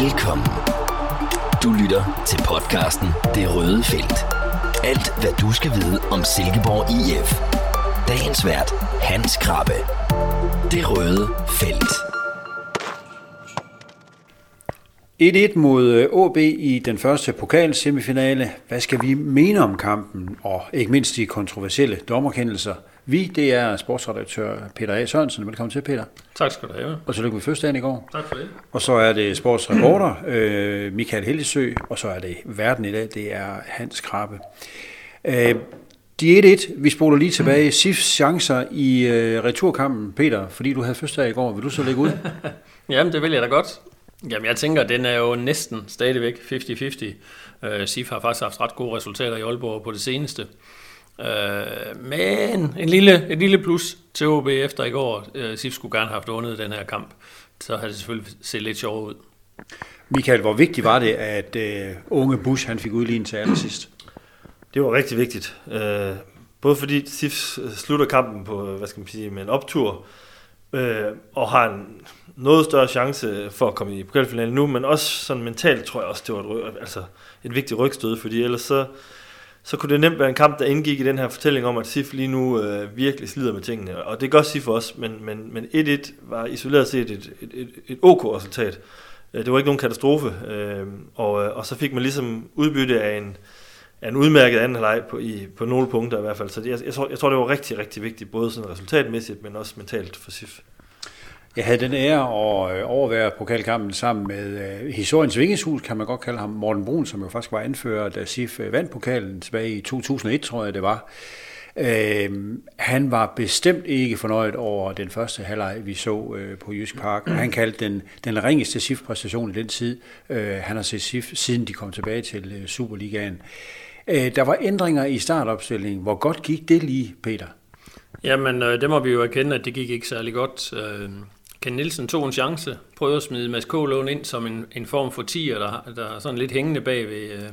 Velkommen. Du lytter til podcasten Det Røde Felt. Alt, hvad du skal vide om Silkeborg IF. Dagens vært, Hans Krabbe. Det Røde Felt. 1-1 mod øh, AB i den første pokalsemifinale. Hvad skal vi mene om kampen, og ikke mindst de kontroversielle dommerkendelser? Vi, det er sportsredaktør Peter A. Sørensen. Velkommen til, Peter. Tak skal du have. Og så lykke med fødselsdagen i går. Tak for det. Og så er det sportsreporter øh, Michael Hellesø, og så er det verden i dag, det er Hans Krabbe. Øh, de 1-1, vi spoler lige tilbage. SIFs chancer i øh, returkampen. Peter, fordi du havde fødselsdag i går, vil du så lægge ud? Jamen, det vil jeg da godt. Jamen, jeg tænker, den er jo næsten stadigvæk 50-50. Uh, SIF har faktisk haft ret gode resultater i Aalborg på det seneste. Uh, men en lille, en lille plus til OB efter i går. Uh, SIF skulle gerne have haft vundet den her kamp. Så har det selvfølgelig set lidt sjovere ud. Michael, hvor vigtigt var det, at uh, unge Bush han fik udlignet til allersidst? Det var rigtig vigtigt. Uh, både fordi SIF slutter kampen på, hvad skal man sige, med en optur, uh, og har en noget større chance for at komme i pokalfinalen nu, men også sådan mentalt tror jeg også, det var et, altså et vigtigt rygstød, fordi ellers så, så kunne det nemt være en kamp, der indgik i den her fortælling om, at SIF lige nu øh, virkelig slider med tingene. Og det gør SIF også, men, men, men 1-1 var isoleret set et, et, et, et OK resultat. Øh, det var ikke nogen katastrofe, øh, og, øh, og så fik man ligesom udbytte af en, af en udmærket anden halvleg på, i, på nogle punkter i hvert fald. Så det, jeg, jeg, tror, jeg tror, det var rigtig, rigtig vigtigt, både sådan resultatmæssigt, men også mentalt for SIF. Jeg havde den ære at øh, overvære pokalkampen sammen med øh, historiens vingeshus, kan man godt kalde ham, Morten Brun, som jo faktisk var anfører, da SIF øh, vandt pokalen tilbage i 2001, tror jeg det var. Uh, han var bestemt ikke fornøjet over den første halvleg, vi så øh, på Jysk Park. Han kaldte den den ringeste SIF-præstation i den tid. øh, han har set SIF, siden de kom tilbage til øh, Superligaen. Øh, der var ændringer i startopstillingen. Hvor godt gik det lige, Peter? Jamen, øh, det må vi jo erkende, at det gik ikke særlig godt. Øh, Ken Nielsen tog en chance, prøvede at smide Mads Kålund ind som en, en form for tiger, der, der er sådan lidt hængende bag ved øh,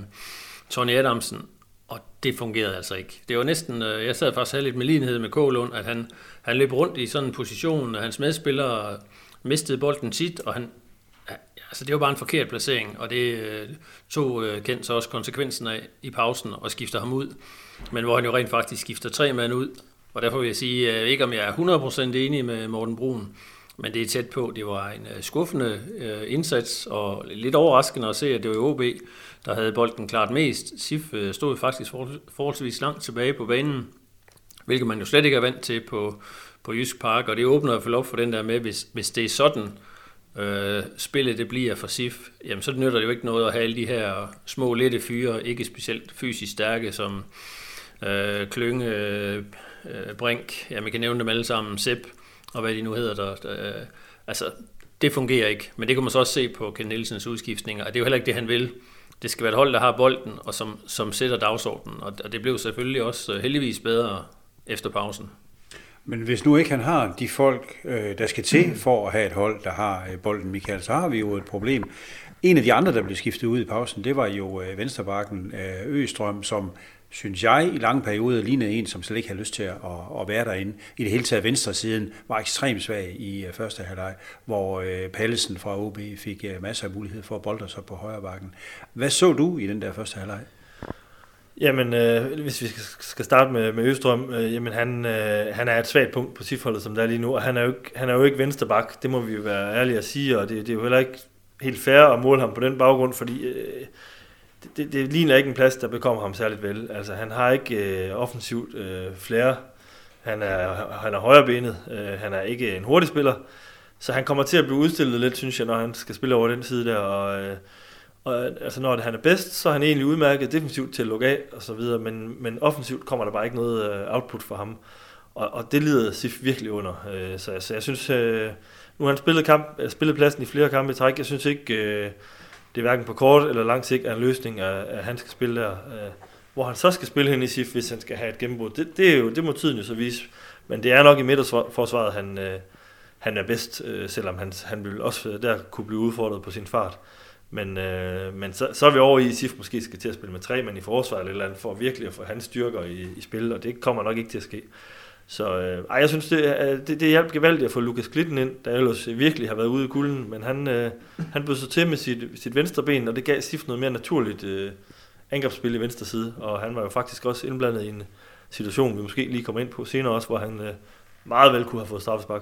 Tony Adamsen, og det fungerede altså ikke. Det var næsten, øh, jeg sad faktisk lidt med lignhed med Kålund, at han, han løb rundt i sådan en position, og hans medspillere mistede bolden tit, og han, altså det var bare en forkert placering, og det øh, tog øh, Kent så også konsekvensen af i pausen og skifter ham ud. Men hvor han jo rent faktisk skifter tre mand ud, og derfor vil jeg sige, øh, ikke om jeg er 100% enig med Morten Brun, men det er tæt på. Det var en øh, skuffende øh, indsats, og lidt overraskende at se, at det var OB, der havde bolden klart mest. SIF øh, stod faktisk for, forholdsvis langt tilbage på banen, hvilket man jo slet ikke er vant til på, på Jysk Park, og det åbner i hvert op for den der med, hvis, hvis det er sådan, øh, spillet det bliver for SIF, jamen så nytter det jo ikke noget at have alle de her små lette fyre, ikke specielt fysisk stærke, som øh, Klynge, øh, Brink, ja, man kan nævne dem alle sammen, Sepp, og hvad de nu hedder der. der øh, altså, det fungerer ikke. Men det kan man så også se på Ken Nielsens udskiftninger, og det er jo heller ikke det, han vil. Det skal være et hold, der har bolden, og som, som sætter dagsordenen, og det blev selvfølgelig også øh, heldigvis bedre efter pausen. Men hvis nu ikke han har de folk, øh, der skal til for at have et hold, der har bolden, Michael, så har vi jo et problem. En af de andre, der blev skiftet ud i pausen, det var jo Vensterbakken Østrøm, som synes jeg, i lange perioder lignede en, som slet ikke havde lyst til at, at være derinde. I det hele taget venstre siden var ekstremt svag i øh, første halvleg, hvor øh, Pallesen fra OB fik uh, masser af mulighed for at bolde sig på højre bakken. Hvad så du i den der første halvleg? Jamen, øh, hvis vi skal starte med, med Østrøm, øh, jamen han, øh, han er et svagt punkt på sifholdet, som der er lige nu, og han er jo ikke, han er jo ikke vensterbak, det må vi jo være ærlige at sige, og det, det er jo heller ikke helt fair at måle ham på den baggrund, fordi øh, det, det, det ligner ikke en plads, der bekommer ham særligt vel. Altså, han har ikke øh, offensivt øh, flere. Han er, han er højrebenet. Øh, han er ikke en hurtig spiller. Så han kommer til at blive udstillet lidt, synes jeg, når han skal spille over den side der. Og, øh, og altså, når han er bedst, så er han egentlig udmærket defensivt til at lukke af og så videre, men, men offensivt kommer der bare ikke noget øh, output for ham. Og, og det lider Sif virkelig under. Øh, så, så jeg synes, øh, nu har han spillet, kamp, øh, spillet pladsen i flere kampe i træk. Jeg synes ikke, øh, det er hverken på kort eller lang sigt er en løsning, at, at han skal spille der. Øh, hvor han så skal spille hen i SIF, hvis han skal have et gennembrud, det, det, er jo, det må tiden jo så vise. Men det er nok i midterforsvaret, han, øh, han er bedst, øh, selvom han, han vil også der kunne blive udfordret på sin fart. Men, øh, men så, så er vi over i, at SIF måske skal til at spille med tre mænd i forsvaret eller, eller andet, for virkelig at få hans styrker i, i spil, og det kommer nok ikke til at ske. Så øh, ej, jeg synes, det, øh, det, det hjalp gevaldigt at få Lukas Glitten ind, der ellers virkelig har været ude i kulden, men han, øh, han bød sig til med sit, sit venstre ben, og det gav Sif noget mere naturligt øh, angrebsspil i venstre side, og han var jo faktisk også indblandet i en situation, vi måske lige kommer ind på senere også, hvor han øh, meget vel kunne have fået straffespark.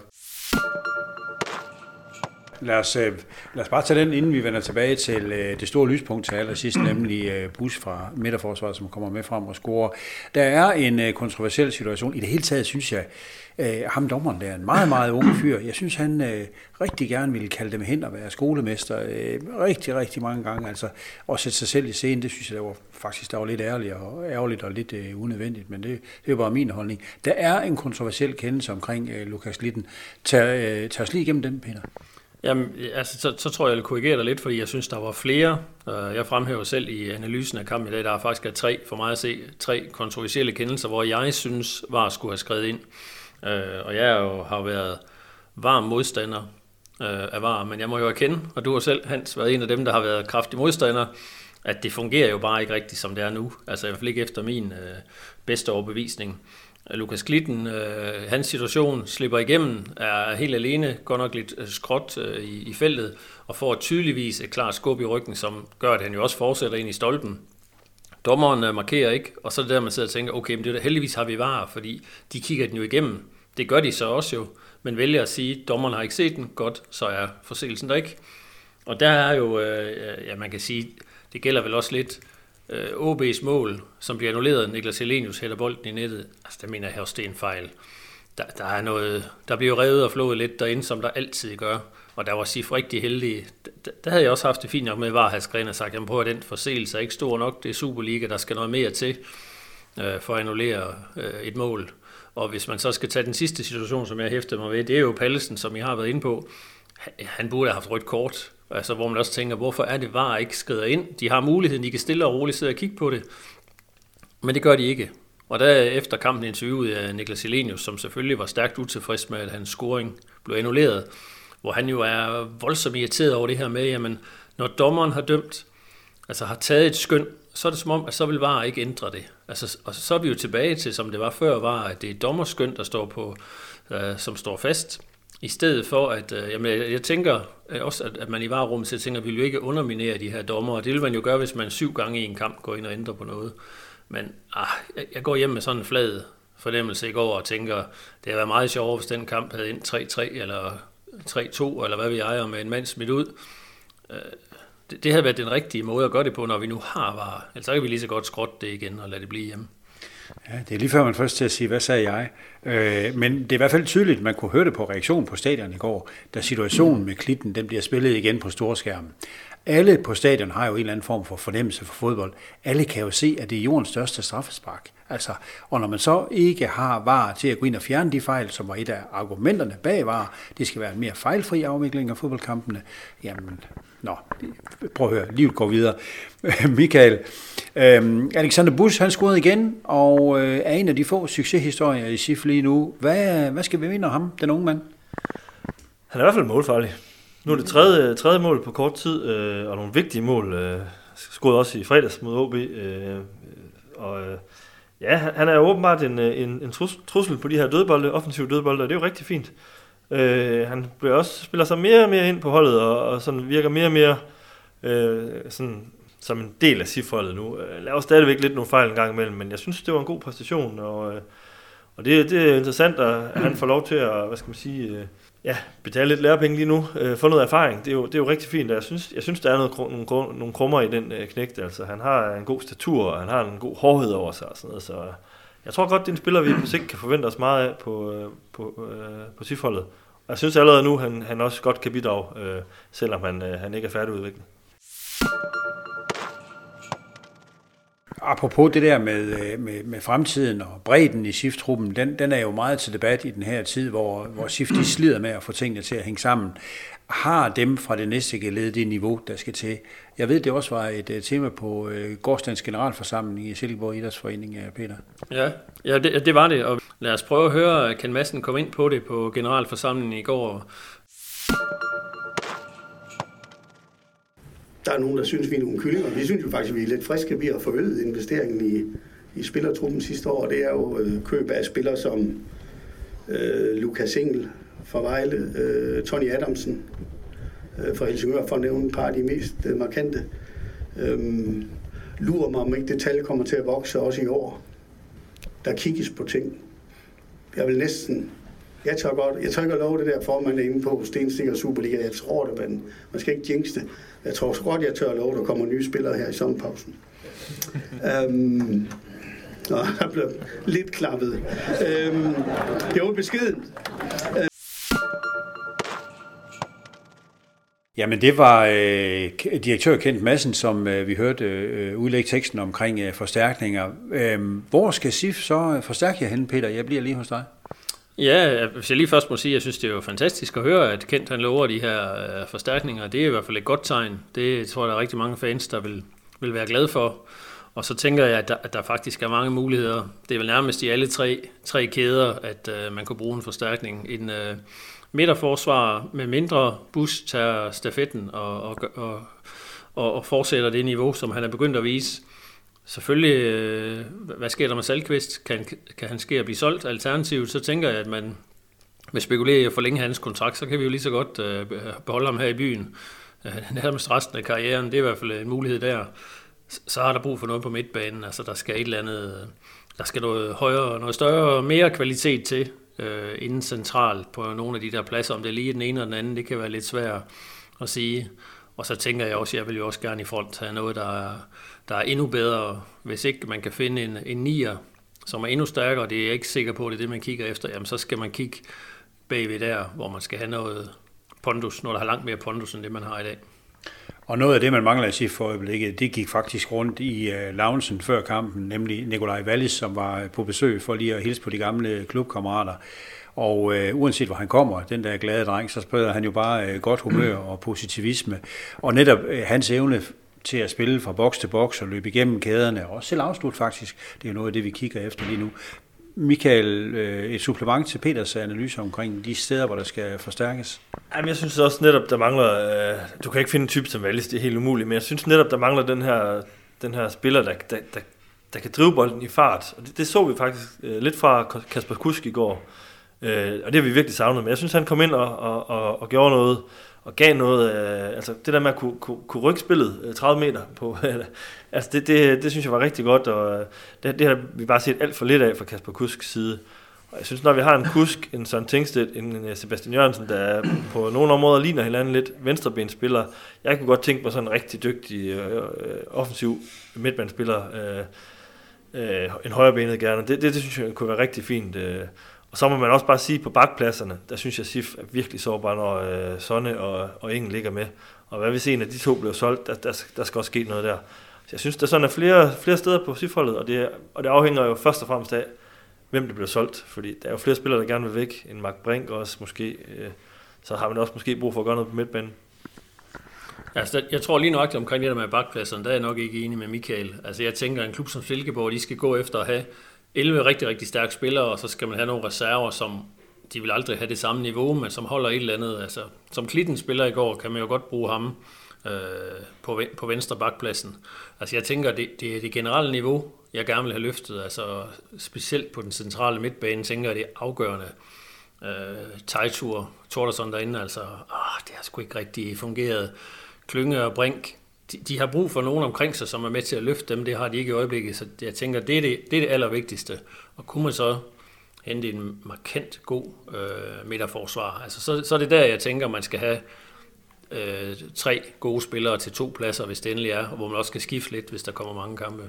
Lad os, øh, lad os bare tage den, inden vi vender tilbage til øh, det store lyspunkt til allersidst, nemlig øh, Bus fra midterforsvaret, som kommer med frem og scorer. Der er en kontroversiel situation. I det hele taget synes jeg, ham dommeren der er en meget, meget ung fyr. Jeg synes, han rigtig gerne ville kalde dem hen og være skolemester rigtig, rigtig mange gange. Altså, og sætte sig selv i scenen, det synes jeg, der var faktisk der var lidt ærligt og, ærgerligt og lidt unødvendigt, men det, det er bare min holdning. Der er en kontroversiel kendelse omkring Lukas Litten. Tag, tag os lige igennem den, Peter. Jamen, altså, så, så tror jeg, jeg vil korrigere dig lidt, fordi jeg synes, der var flere. Øh, jeg fremhæver selv i analysen af kampen i dag, der er faktisk er tre, for mig at se, tre kontroversielle kendelser, hvor jeg synes, var skulle have skrevet ind. Øh, og jeg jo, har været varm modstander øh, af VAR, men jeg må jo erkende, og du har selv, Hans, været en af dem, der har været kraftig modstander, at det fungerer jo bare ikke rigtigt, som det er nu. Altså i hvert fald ikke efter min øh, bedste overbevisning. Lukas Glitten, øh, hans situation slipper igennem, er helt alene, godt nok lidt øh, skråt øh, i, i feltet, og får tydeligvis et klart skub i ryggen, som gør, at han jo også fortsætter ind i stolpen. Dommeren øh, markerer ikke, og så er det der, man sidder og tænker, okay, men det er, heldigvis har vi var, fordi de kigger den jo igennem. Det gør de så også jo, men vælger at sige, dommeren har ikke set den, godt, så er forseelsen der ikke. Og der er jo, øh, ja, man kan sige, det gælder vel også lidt øh, OB's mål, som bliver annulleret, Niklas Helenius hælder bolden i nettet, altså der mener jeg også, det er en fejl. Der, der, er noget, der bliver revet og flået lidt derinde, som der altid gør. Og der var Sif rigtig heldig. Der, der havde jeg også haft det fint nok med, var Hasgren og sagt, at den forseelse er ikke stor nok. Det er Superliga, der skal noget mere til øh, for at annullere øh, et mål. Og hvis man så skal tage den sidste situation, som jeg hæftede mig ved, det er jo Pallesen, som I har været inde på. Han burde have haft rødt kort Altså, hvor man også tænker, hvorfor er det var ikke skrider ind? De har muligheden, de kan stille og roligt sidde og kigge på det. Men det gør de ikke. Og der efter kampen interviewede af Niklas Elenius, som selvfølgelig var stærkt utilfreds med, at hans scoring blev annulleret, hvor han jo er voldsomt irriteret over det her med, jamen, når dommeren har dømt, altså har taget et skøn, så er det som om, at så vil VAR ikke ændre det. Altså, og så er vi jo tilbage til, som det var før, var, at det er dommerskøn, der står på, øh, som står fast. I stedet for, at øh, jamen, jeg, jeg tænker øh, også, at, at man i varerummet så tænker, at vi vil jo ikke underminere de her dommer, og det vil man jo gøre, hvis man syv gange i en kamp går ind og ændrer på noget. Men ah, jeg, jeg går hjem med sådan en flad fornemmelse i går og tænker, det havde været meget sjovt, hvis den kamp havde ind 3-3 eller 3-2, eller hvad vi ejer med en mand smidt ud. Øh, det, det havde været den rigtige måde at gøre det på, når vi nu har var. Ellers så kan vi lige så godt skrotte det igen og lade det blive hjemme. Ja, det er lige før man først til at sige, hvad sagde jeg? Øh, men det er i hvert fald tydeligt, at man kunne høre det på reaktionen på stadion i går, da situationen med klitten den bliver spillet igen på storskærmen. Alle på stadion har jo en eller anden form for fornemmelse for fodbold. Alle kan jo se, at det er jordens største straffespark. Altså, og når man så ikke har var til at gå ind og fjerne de fejl, som var et af argumenterne bag var, det skal være en mere fejlfri afvikling af fodboldkampene, jamen, nå, prøv at høre, livet går videre. Michael, øhm, Alexander Bus, han scorede igen, og øh, er en af de få succeshistorier i SIF lige nu. Hvad, hvad skal vi vinde ham, den unge mand? Han er i hvert fald målfarlig. Nu er det tredje, tredje mål på kort tid, øh, og nogle vigtige mål. Øh, scoret også i fredags mod OB. Øh, øh, og øh, ja, han er åbenbart en, øh, en, en trussel på de her dødbolde, offensive dødbolde, og det er jo rigtig fint. Øh, han bliver også, spiller sig mere og mere ind på holdet, og, og sådan virker mere og mere øh, sådan, som en del af sifholdet nu. Øh, laver stadigvæk lidt nogle fejl en gang imellem, men jeg synes, det var en god præstation, og, øh, og det, det er interessant, at han får lov til at, hvad skal man sige, øh, ja, betale lidt lærepenge lige nu, øh, få noget erfaring. Det er, jo, det er jo rigtig fint, jeg synes, jeg synes der er noget, nogle, nogle krummer i den øh, knægt. Altså, han har en god statur, og han har en god hårdhed over sig og sådan noget, så øh, jeg tror godt, det er en spiller, vi på sigt kan forvente os meget af på, øh, på, øh, på sifholdet. Og jeg synes allerede nu, han, han også godt kan bidrage, øh, selvom han, øh, han ikke er færdigudviklet. Apropos det der med, øh, med, med fremtiden og bredden i SIF-truppen, den, den er jo meget til debat i den her tid, hvor, hvor SIF de slider med at få tingene til at hænge sammen. Har dem fra det næste led det niveau, der skal til? Jeg ved, det også var et uh, tema på øh, uh, gårdsdagens generalforsamling i Silkeborg Idrætsforening, Peter. Ja, ja det, det var det, og lad os prøve at høre Ken Madsen komme ind på det på generalforsamlingen i går. Der er nogen, der synes, vi er nogle kyllinger. Vi synes jo faktisk, at vi er lidt friske Vi har forøget investeringen i, i spillertruppen sidste år. Det er jo øh, køb af spillere som øh, Lukas Engel fra Vejle, øh, Tony Adamsen øh, fra Helsingør, for at nævne et par af de mest øh, markante. Øhm, lurer mig, om ikke det tal kommer til at vokse også i år. Der kigges på ting. Jeg vil næsten... Jeg tør, godt, jeg tør ikke at love det der, for man er inde på Stenstikker Superliga. Jeg tror det, men man skal ikke jinx det. Jeg tror godt, jeg tør at love, der kommer nye spillere her i sommerpausen. øhm, Nå, der blev lidt klappet. Øhm, det var beskeden. Øh. Jamen det var øh, direktør Kent Madsen, som øh, vi hørte øh, udlægge teksten omkring øh, forstærkninger. Øh, hvor skal SIF så forstærke jer hen, Peter? Jeg bliver lige hos dig. Ja, hvis jeg lige først må sige, at jeg synes, det er jo fantastisk at høre, at Kent han lover de her øh, forstærkninger. Det er i hvert fald et godt tegn. Det tror jeg, der er rigtig mange fans, der vil, vil være glade for. Og så tænker jeg, at der, at der faktisk er mange muligheder. Det er vel nærmest i alle tre, tre kæder, at øh, man kunne bruge en forstærkning. En øh, midterforsvar med mindre bus tager stafetten og, og, og, og, og fortsætter det niveau, som han er begyndt at vise. Selvfølgelig, øh, hvad sker der med Salkvist? Kan, kan han ske at blive solgt? Alternativt, så tænker jeg, at man vil spekulere i at forlænge hans kontrakt, så kan vi jo lige så godt øh, beholde ham her i byen. Øh, nærmest resten af karrieren, det er i hvert fald en mulighed der så har der brug for noget på midtbanen. Altså, der skal et eller andet, der skal noget højere, noget større, mere kvalitet til øh, inden centralt på nogle af de der pladser. Om det er lige den ene eller den anden, det kan være lidt svært at sige. Og så tænker jeg også, jeg vil jo også gerne i front have noget, der er, der er endnu bedre. Hvis ikke man kan finde en, en nier, som er endnu stærkere, det er jeg ikke sikker på, det er det, man kigger efter, jamen så skal man kigge bagved der, hvor man skal have noget pondus, noget, der har langt mere pondus, end det, man har i dag. Og noget af det, man mangler at sige for øjeblikket, det gik faktisk rundt i uh, loungen før kampen, nemlig Nikolaj Wallis, som var øh, på besøg for lige at hilse på de gamle klubkammerater. Og øh, uanset hvor han kommer, den der glade dreng, så spreder han jo bare øh, godt humør og positivisme. Og netop øh, hans evne til at spille fra boks til boks og løbe igennem kæderne, og også selv afslutte faktisk, det er noget af det, vi kigger efter lige nu. Michael, øh, et supplement til Peters analyse omkring de steder, hvor der skal forstærkes? Jamen, jeg synes også netop, der mangler... Øh, du kan ikke finde en type som Wallis, det er helt umuligt, men jeg synes netop, der mangler den her, den her spiller, der, der, der, der kan drive bolden i fart. Og det, det så vi faktisk øh, lidt fra Kasper Kusk i går. Øh, og det har vi virkelig savnet. Men jeg synes, han kom ind og, og, og, og gjorde noget, og gav noget, øh, altså det der med at kunne, kunne, kunne rykke spillet øh, 30 meter på, øh, altså det, det, det synes jeg var rigtig godt, og øh, det, det har vi bare set alt for lidt af fra Kasper Kusks side. Og jeg synes, når vi har en Kusk, en Søren Tingstedt, en Sebastian Jørgensen, der på nogle områder ligner hinanden lidt venstrebenspiller, jeg kunne godt tænke mig sådan en rigtig dygtig øh, offensiv midtbanespiller, øh, øh, en højrebenet gerne. Det, det, det synes jeg kunne være rigtig fint. Øh. Og så må man også bare sige, på bakpladserne, der synes jeg, at SIF er virkelig sårbar, når øh, Sonne og, og Ingen ligger med. Og hvad hvis en af de to bliver solgt, der, der, der skal også ske noget der. Så jeg synes, der sådan er flere, flere steder på sif og det, og det afhænger jo først og fremmest af, hvem det bliver solgt. Fordi der er jo flere spillere, der gerne vil væk, end Mark Brink også måske. Øh, så har man også måske brug for at gøre noget på midtbanen. Altså, jeg tror lige nok omkring det der med bakpladserne, der er jeg nok ikke enig med Michael. Altså, jeg tænker, at en klub som Silkeborg, de skal gå efter at have 11 rigtig, rigtig stærke spillere, og så skal man have nogle reserver, som de vil aldrig have det samme niveau, men som holder et eller andet. Altså, som Klitten spiller i går, kan man jo godt bruge ham øh, på, på venstre bakpladsen. Altså jeg tænker, det, det er det generelle niveau, jeg gerne vil have løftet. Altså specielt på den centrale midtbane, tænker jeg, det er afgørende. Øh, Tejtur, Tordersson derinde, altså, ah, det har sgu ikke rigtig fungeret. Klynge og Brink, de, de har brug for nogen omkring sig, som er med til at løfte dem. Det har de ikke i øjeblikket, så jeg tænker, det er det, det, er det allervigtigste. Og kunne man så hente en markant god øh, midterforsvar, altså, så, så er det der, jeg tænker, man skal have øh, tre gode spillere til to pladser, hvis det endelig er, og hvor man også skal skifte lidt, hvis der kommer mange kampe.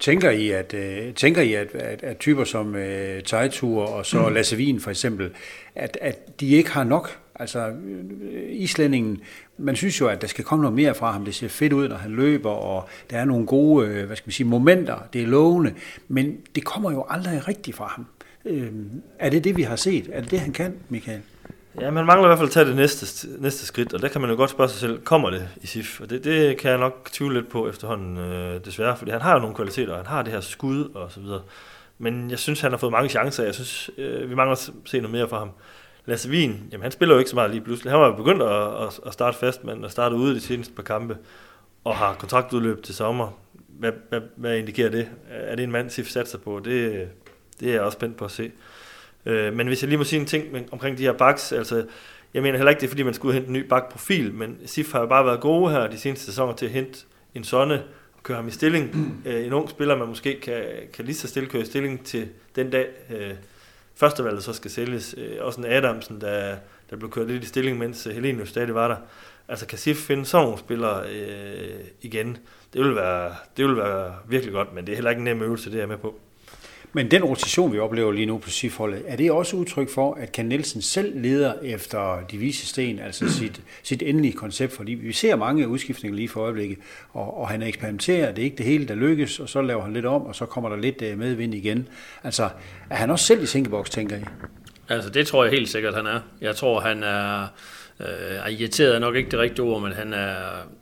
Tænker I, at, øh, tænker I, at, at, at typer som øh, Tejtur og så mm. Lasse Wien for eksempel, at, at de ikke har nok? Altså, øh, islændingen, man synes jo, at der skal komme noget mere fra ham. Det ser fedt ud, når han løber, og der er nogle gode, øh, hvad skal man sige, momenter. Det er lovende, men det kommer jo aldrig rigtigt fra ham. Øh, er det det, vi har set? Er det det, han kan, Michael? Ja, man mangler i hvert fald at tage det næste, næste skridt, og der kan man jo godt spørge sig selv, kommer det i SIF? Og det, det kan jeg nok tvivle lidt på efterhånden, øh, desværre, fordi han har jo nogle kvaliteter, han har det her skud og så videre. Men jeg synes, han har fået mange chancer, jeg synes, øh, vi mangler at se noget mere fra ham. Lasse Wien, jamen han spiller jo ikke så meget lige pludselig. Han var jo begyndt at, at, at starte fast, men at starte ude de seneste par kampe, og har kontraktudløb til sommer. Hvad, hvad, hvad indikerer det? Er det en mand, SIF satser på? Det, det er jeg også spændt på at se. Øh, men hvis jeg lige må sige en ting omkring de her backs, altså jeg mener heller ikke, det er fordi, man skulle hente en ny bakprofil, men SIF har jo bare været gode her de seneste sæsoner til at hente en sonne og køre ham i stilling. Mm. en ung spiller, man måske kan, kan lige så stille køre i stilling til den dag, øh, førstevalget så skal sælges. Øh, også en Adamsen, der, der blev kørt lidt i stilling, mens øh, Helene jo stadig var der. Altså kan SIF finde sådan nogle spillere øh, igen? Det vil, være, det vil være virkelig godt, men det er heller ikke en nem øvelse, det er jeg med på. Men den rotation, vi oplever lige nu på SIF-holdet, er det også udtryk for, at Ken Nielsen selv leder efter de vise sten, altså sit, sit endelige koncept? Fordi vi ser mange udskiftninger lige for øjeblikket, og, og han eksperimenterer, det er ikke det hele, der lykkes, og så laver han lidt om, og så kommer der lidt øh, medvind igen. Altså, er han også selv i sinkeboks, tænker I? Altså, det tror jeg helt sikkert, han er. Jeg tror, han er... Øh, irriteret er nok ikke det rigtige ord, men han, er,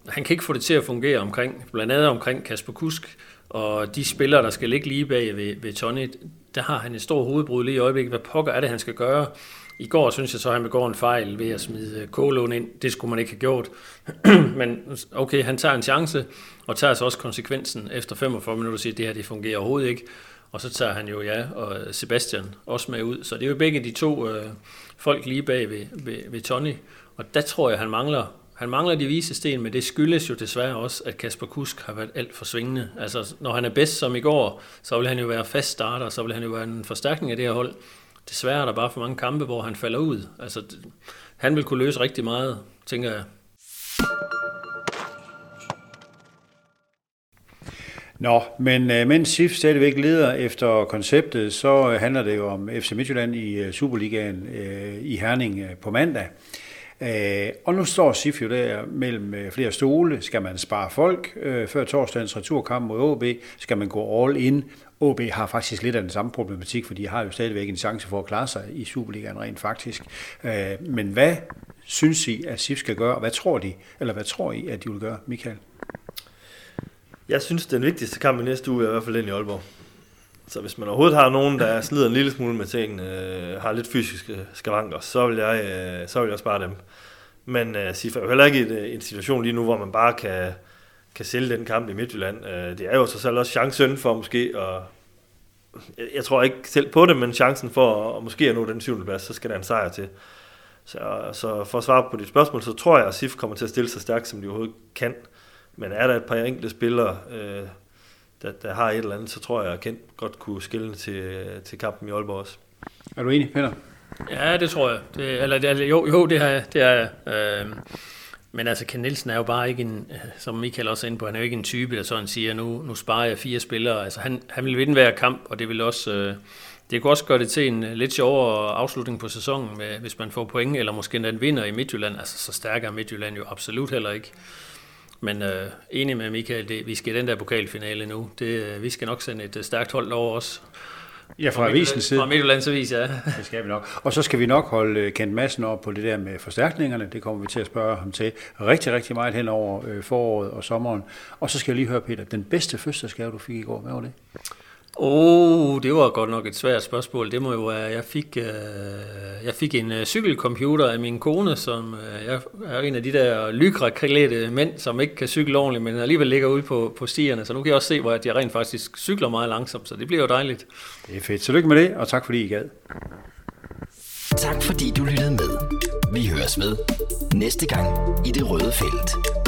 han kan ikke få det til at fungere omkring, blandt andet omkring Kasper Kusk, og de spillere, der skal ligge lige bag ved, ved Tony, der har han et stort hovedbrud lige i øjeblikket. Hvad pokker er det, han skal gøre? I går synes jeg så, at han begår en fejl ved at smide øh, Kålund ind. Det skulle man ikke have gjort. Men okay, han tager en chance, og tager så også konsekvensen efter 45 minutter og siger, at det her det fungerer overhovedet ikke. Og så tager han jo ja, og øh, Sebastian også med ud. Så det er jo begge de to øh, folk lige bag ved, ved, ved Tony. Og der tror jeg, han mangler han mangler de vise sten, men det skyldes jo desværre også, at Kasper Kusk har været alt for svingende. Altså, når han er bedst som i går, så vil han jo være fast starter, så vil han jo være en forstærkning af det her hold. Desværre er der bare for mange kampe, hvor han falder ud. Altså, han vil kunne løse rigtig meget, tænker jeg. Nå, men øh, mens SIF stadigvæk leder efter konceptet, så øh, handler det jo om FC Midtjylland i øh, Superligaen øh, i Herning øh, på mandag. Øh, og nu står SIF jo der mellem øh, flere stole. Skal man spare folk øh, før torsdagens returkamp mod OB? Skal man gå all in? OB har faktisk lidt af den samme problematik, for de har jo stadigvæk en chance for at klare sig i Superligaen rent faktisk. Øh, men hvad synes I, at SIF skal gøre, og hvad tror de, eller hvad tror I, at de vil gøre, Michael? Jeg synes, den vigtigste kamp i næste uge er i hvert fald den i Aalborg. Så hvis man overhovedet har nogen, der slider en lille smule med tingene, øh, har lidt fysiske skavanker, så vil jeg, øh, så vil jeg spare dem. Men øh, Sif er jo heller ikke i øh, en situation lige nu, hvor man bare kan, kan sælge den kamp i Midtjylland. Øh, det er jo så selv også chancen for måske at... Jeg, jeg tror ikke selv på det, men chancen for at, at måske at nå den syvende plads, så skal der en sejr til. Så, så for at svare på dit spørgsmål, så tror jeg, at SIF kommer til at stille sig stærkt, som de overhovedet kan. Men er der et par enkelte spillere, øh, der, der har et eller andet, så tror jeg, at Kent godt kunne skille til, til kampen i Aalborg også. Er du enig, Peter? Ja, det tror jeg. Det, eller, det, jo, jo, det er, det er øh, men altså, Ken Nielsen er jo bare ikke en, som Michael også er inde på, han er jo ikke en type, der sådan siger, nu, nu sparer jeg fire spillere. Altså, han, han vil vinde hver kamp, og det vil også... Øh, det kunne også gøre det til en lidt sjovere afslutning på sæsonen, med, hvis man får point, eller måske en vinder i Midtjylland. Altså, så stærkere Midtjylland jo absolut heller ikke. Men øh, enig med Michael, det, vi skal i den der pokalfinale nu. Det, øh, vi skal nok sende et øh, stærkt hold over os. Ja, fra, fra avisens side. Fra Midtjyllands Avis, ja. Det skal vi nok. Og så skal vi nok holde øh, Kent Madsen op på det der med forstærkningerne. Det kommer vi til at spørge ham til rigtig, rigtig meget hen over foråret og sommeren. Og så skal jeg lige høre, Peter, den bedste fødselsdagsgave, du fik i går, hvad var det? Oh, det var godt nok et svært spørgsmål. Det må jo være, jeg fik, øh, jeg fik en øh, cykelcomputer af min kone, som øh, jeg er en af de der lykraklædte mænd, som ikke kan cykle ordentligt, men alligevel ligger ude på, på stierne. Så nu kan jeg også se, hvor jeg rent faktisk cykler meget langsomt, så det bliver jo dejligt. Det er fedt. Så lykke med det, og tak fordi I gad. Tak fordi du lyttede med. Vi høres med næste gang i det røde felt.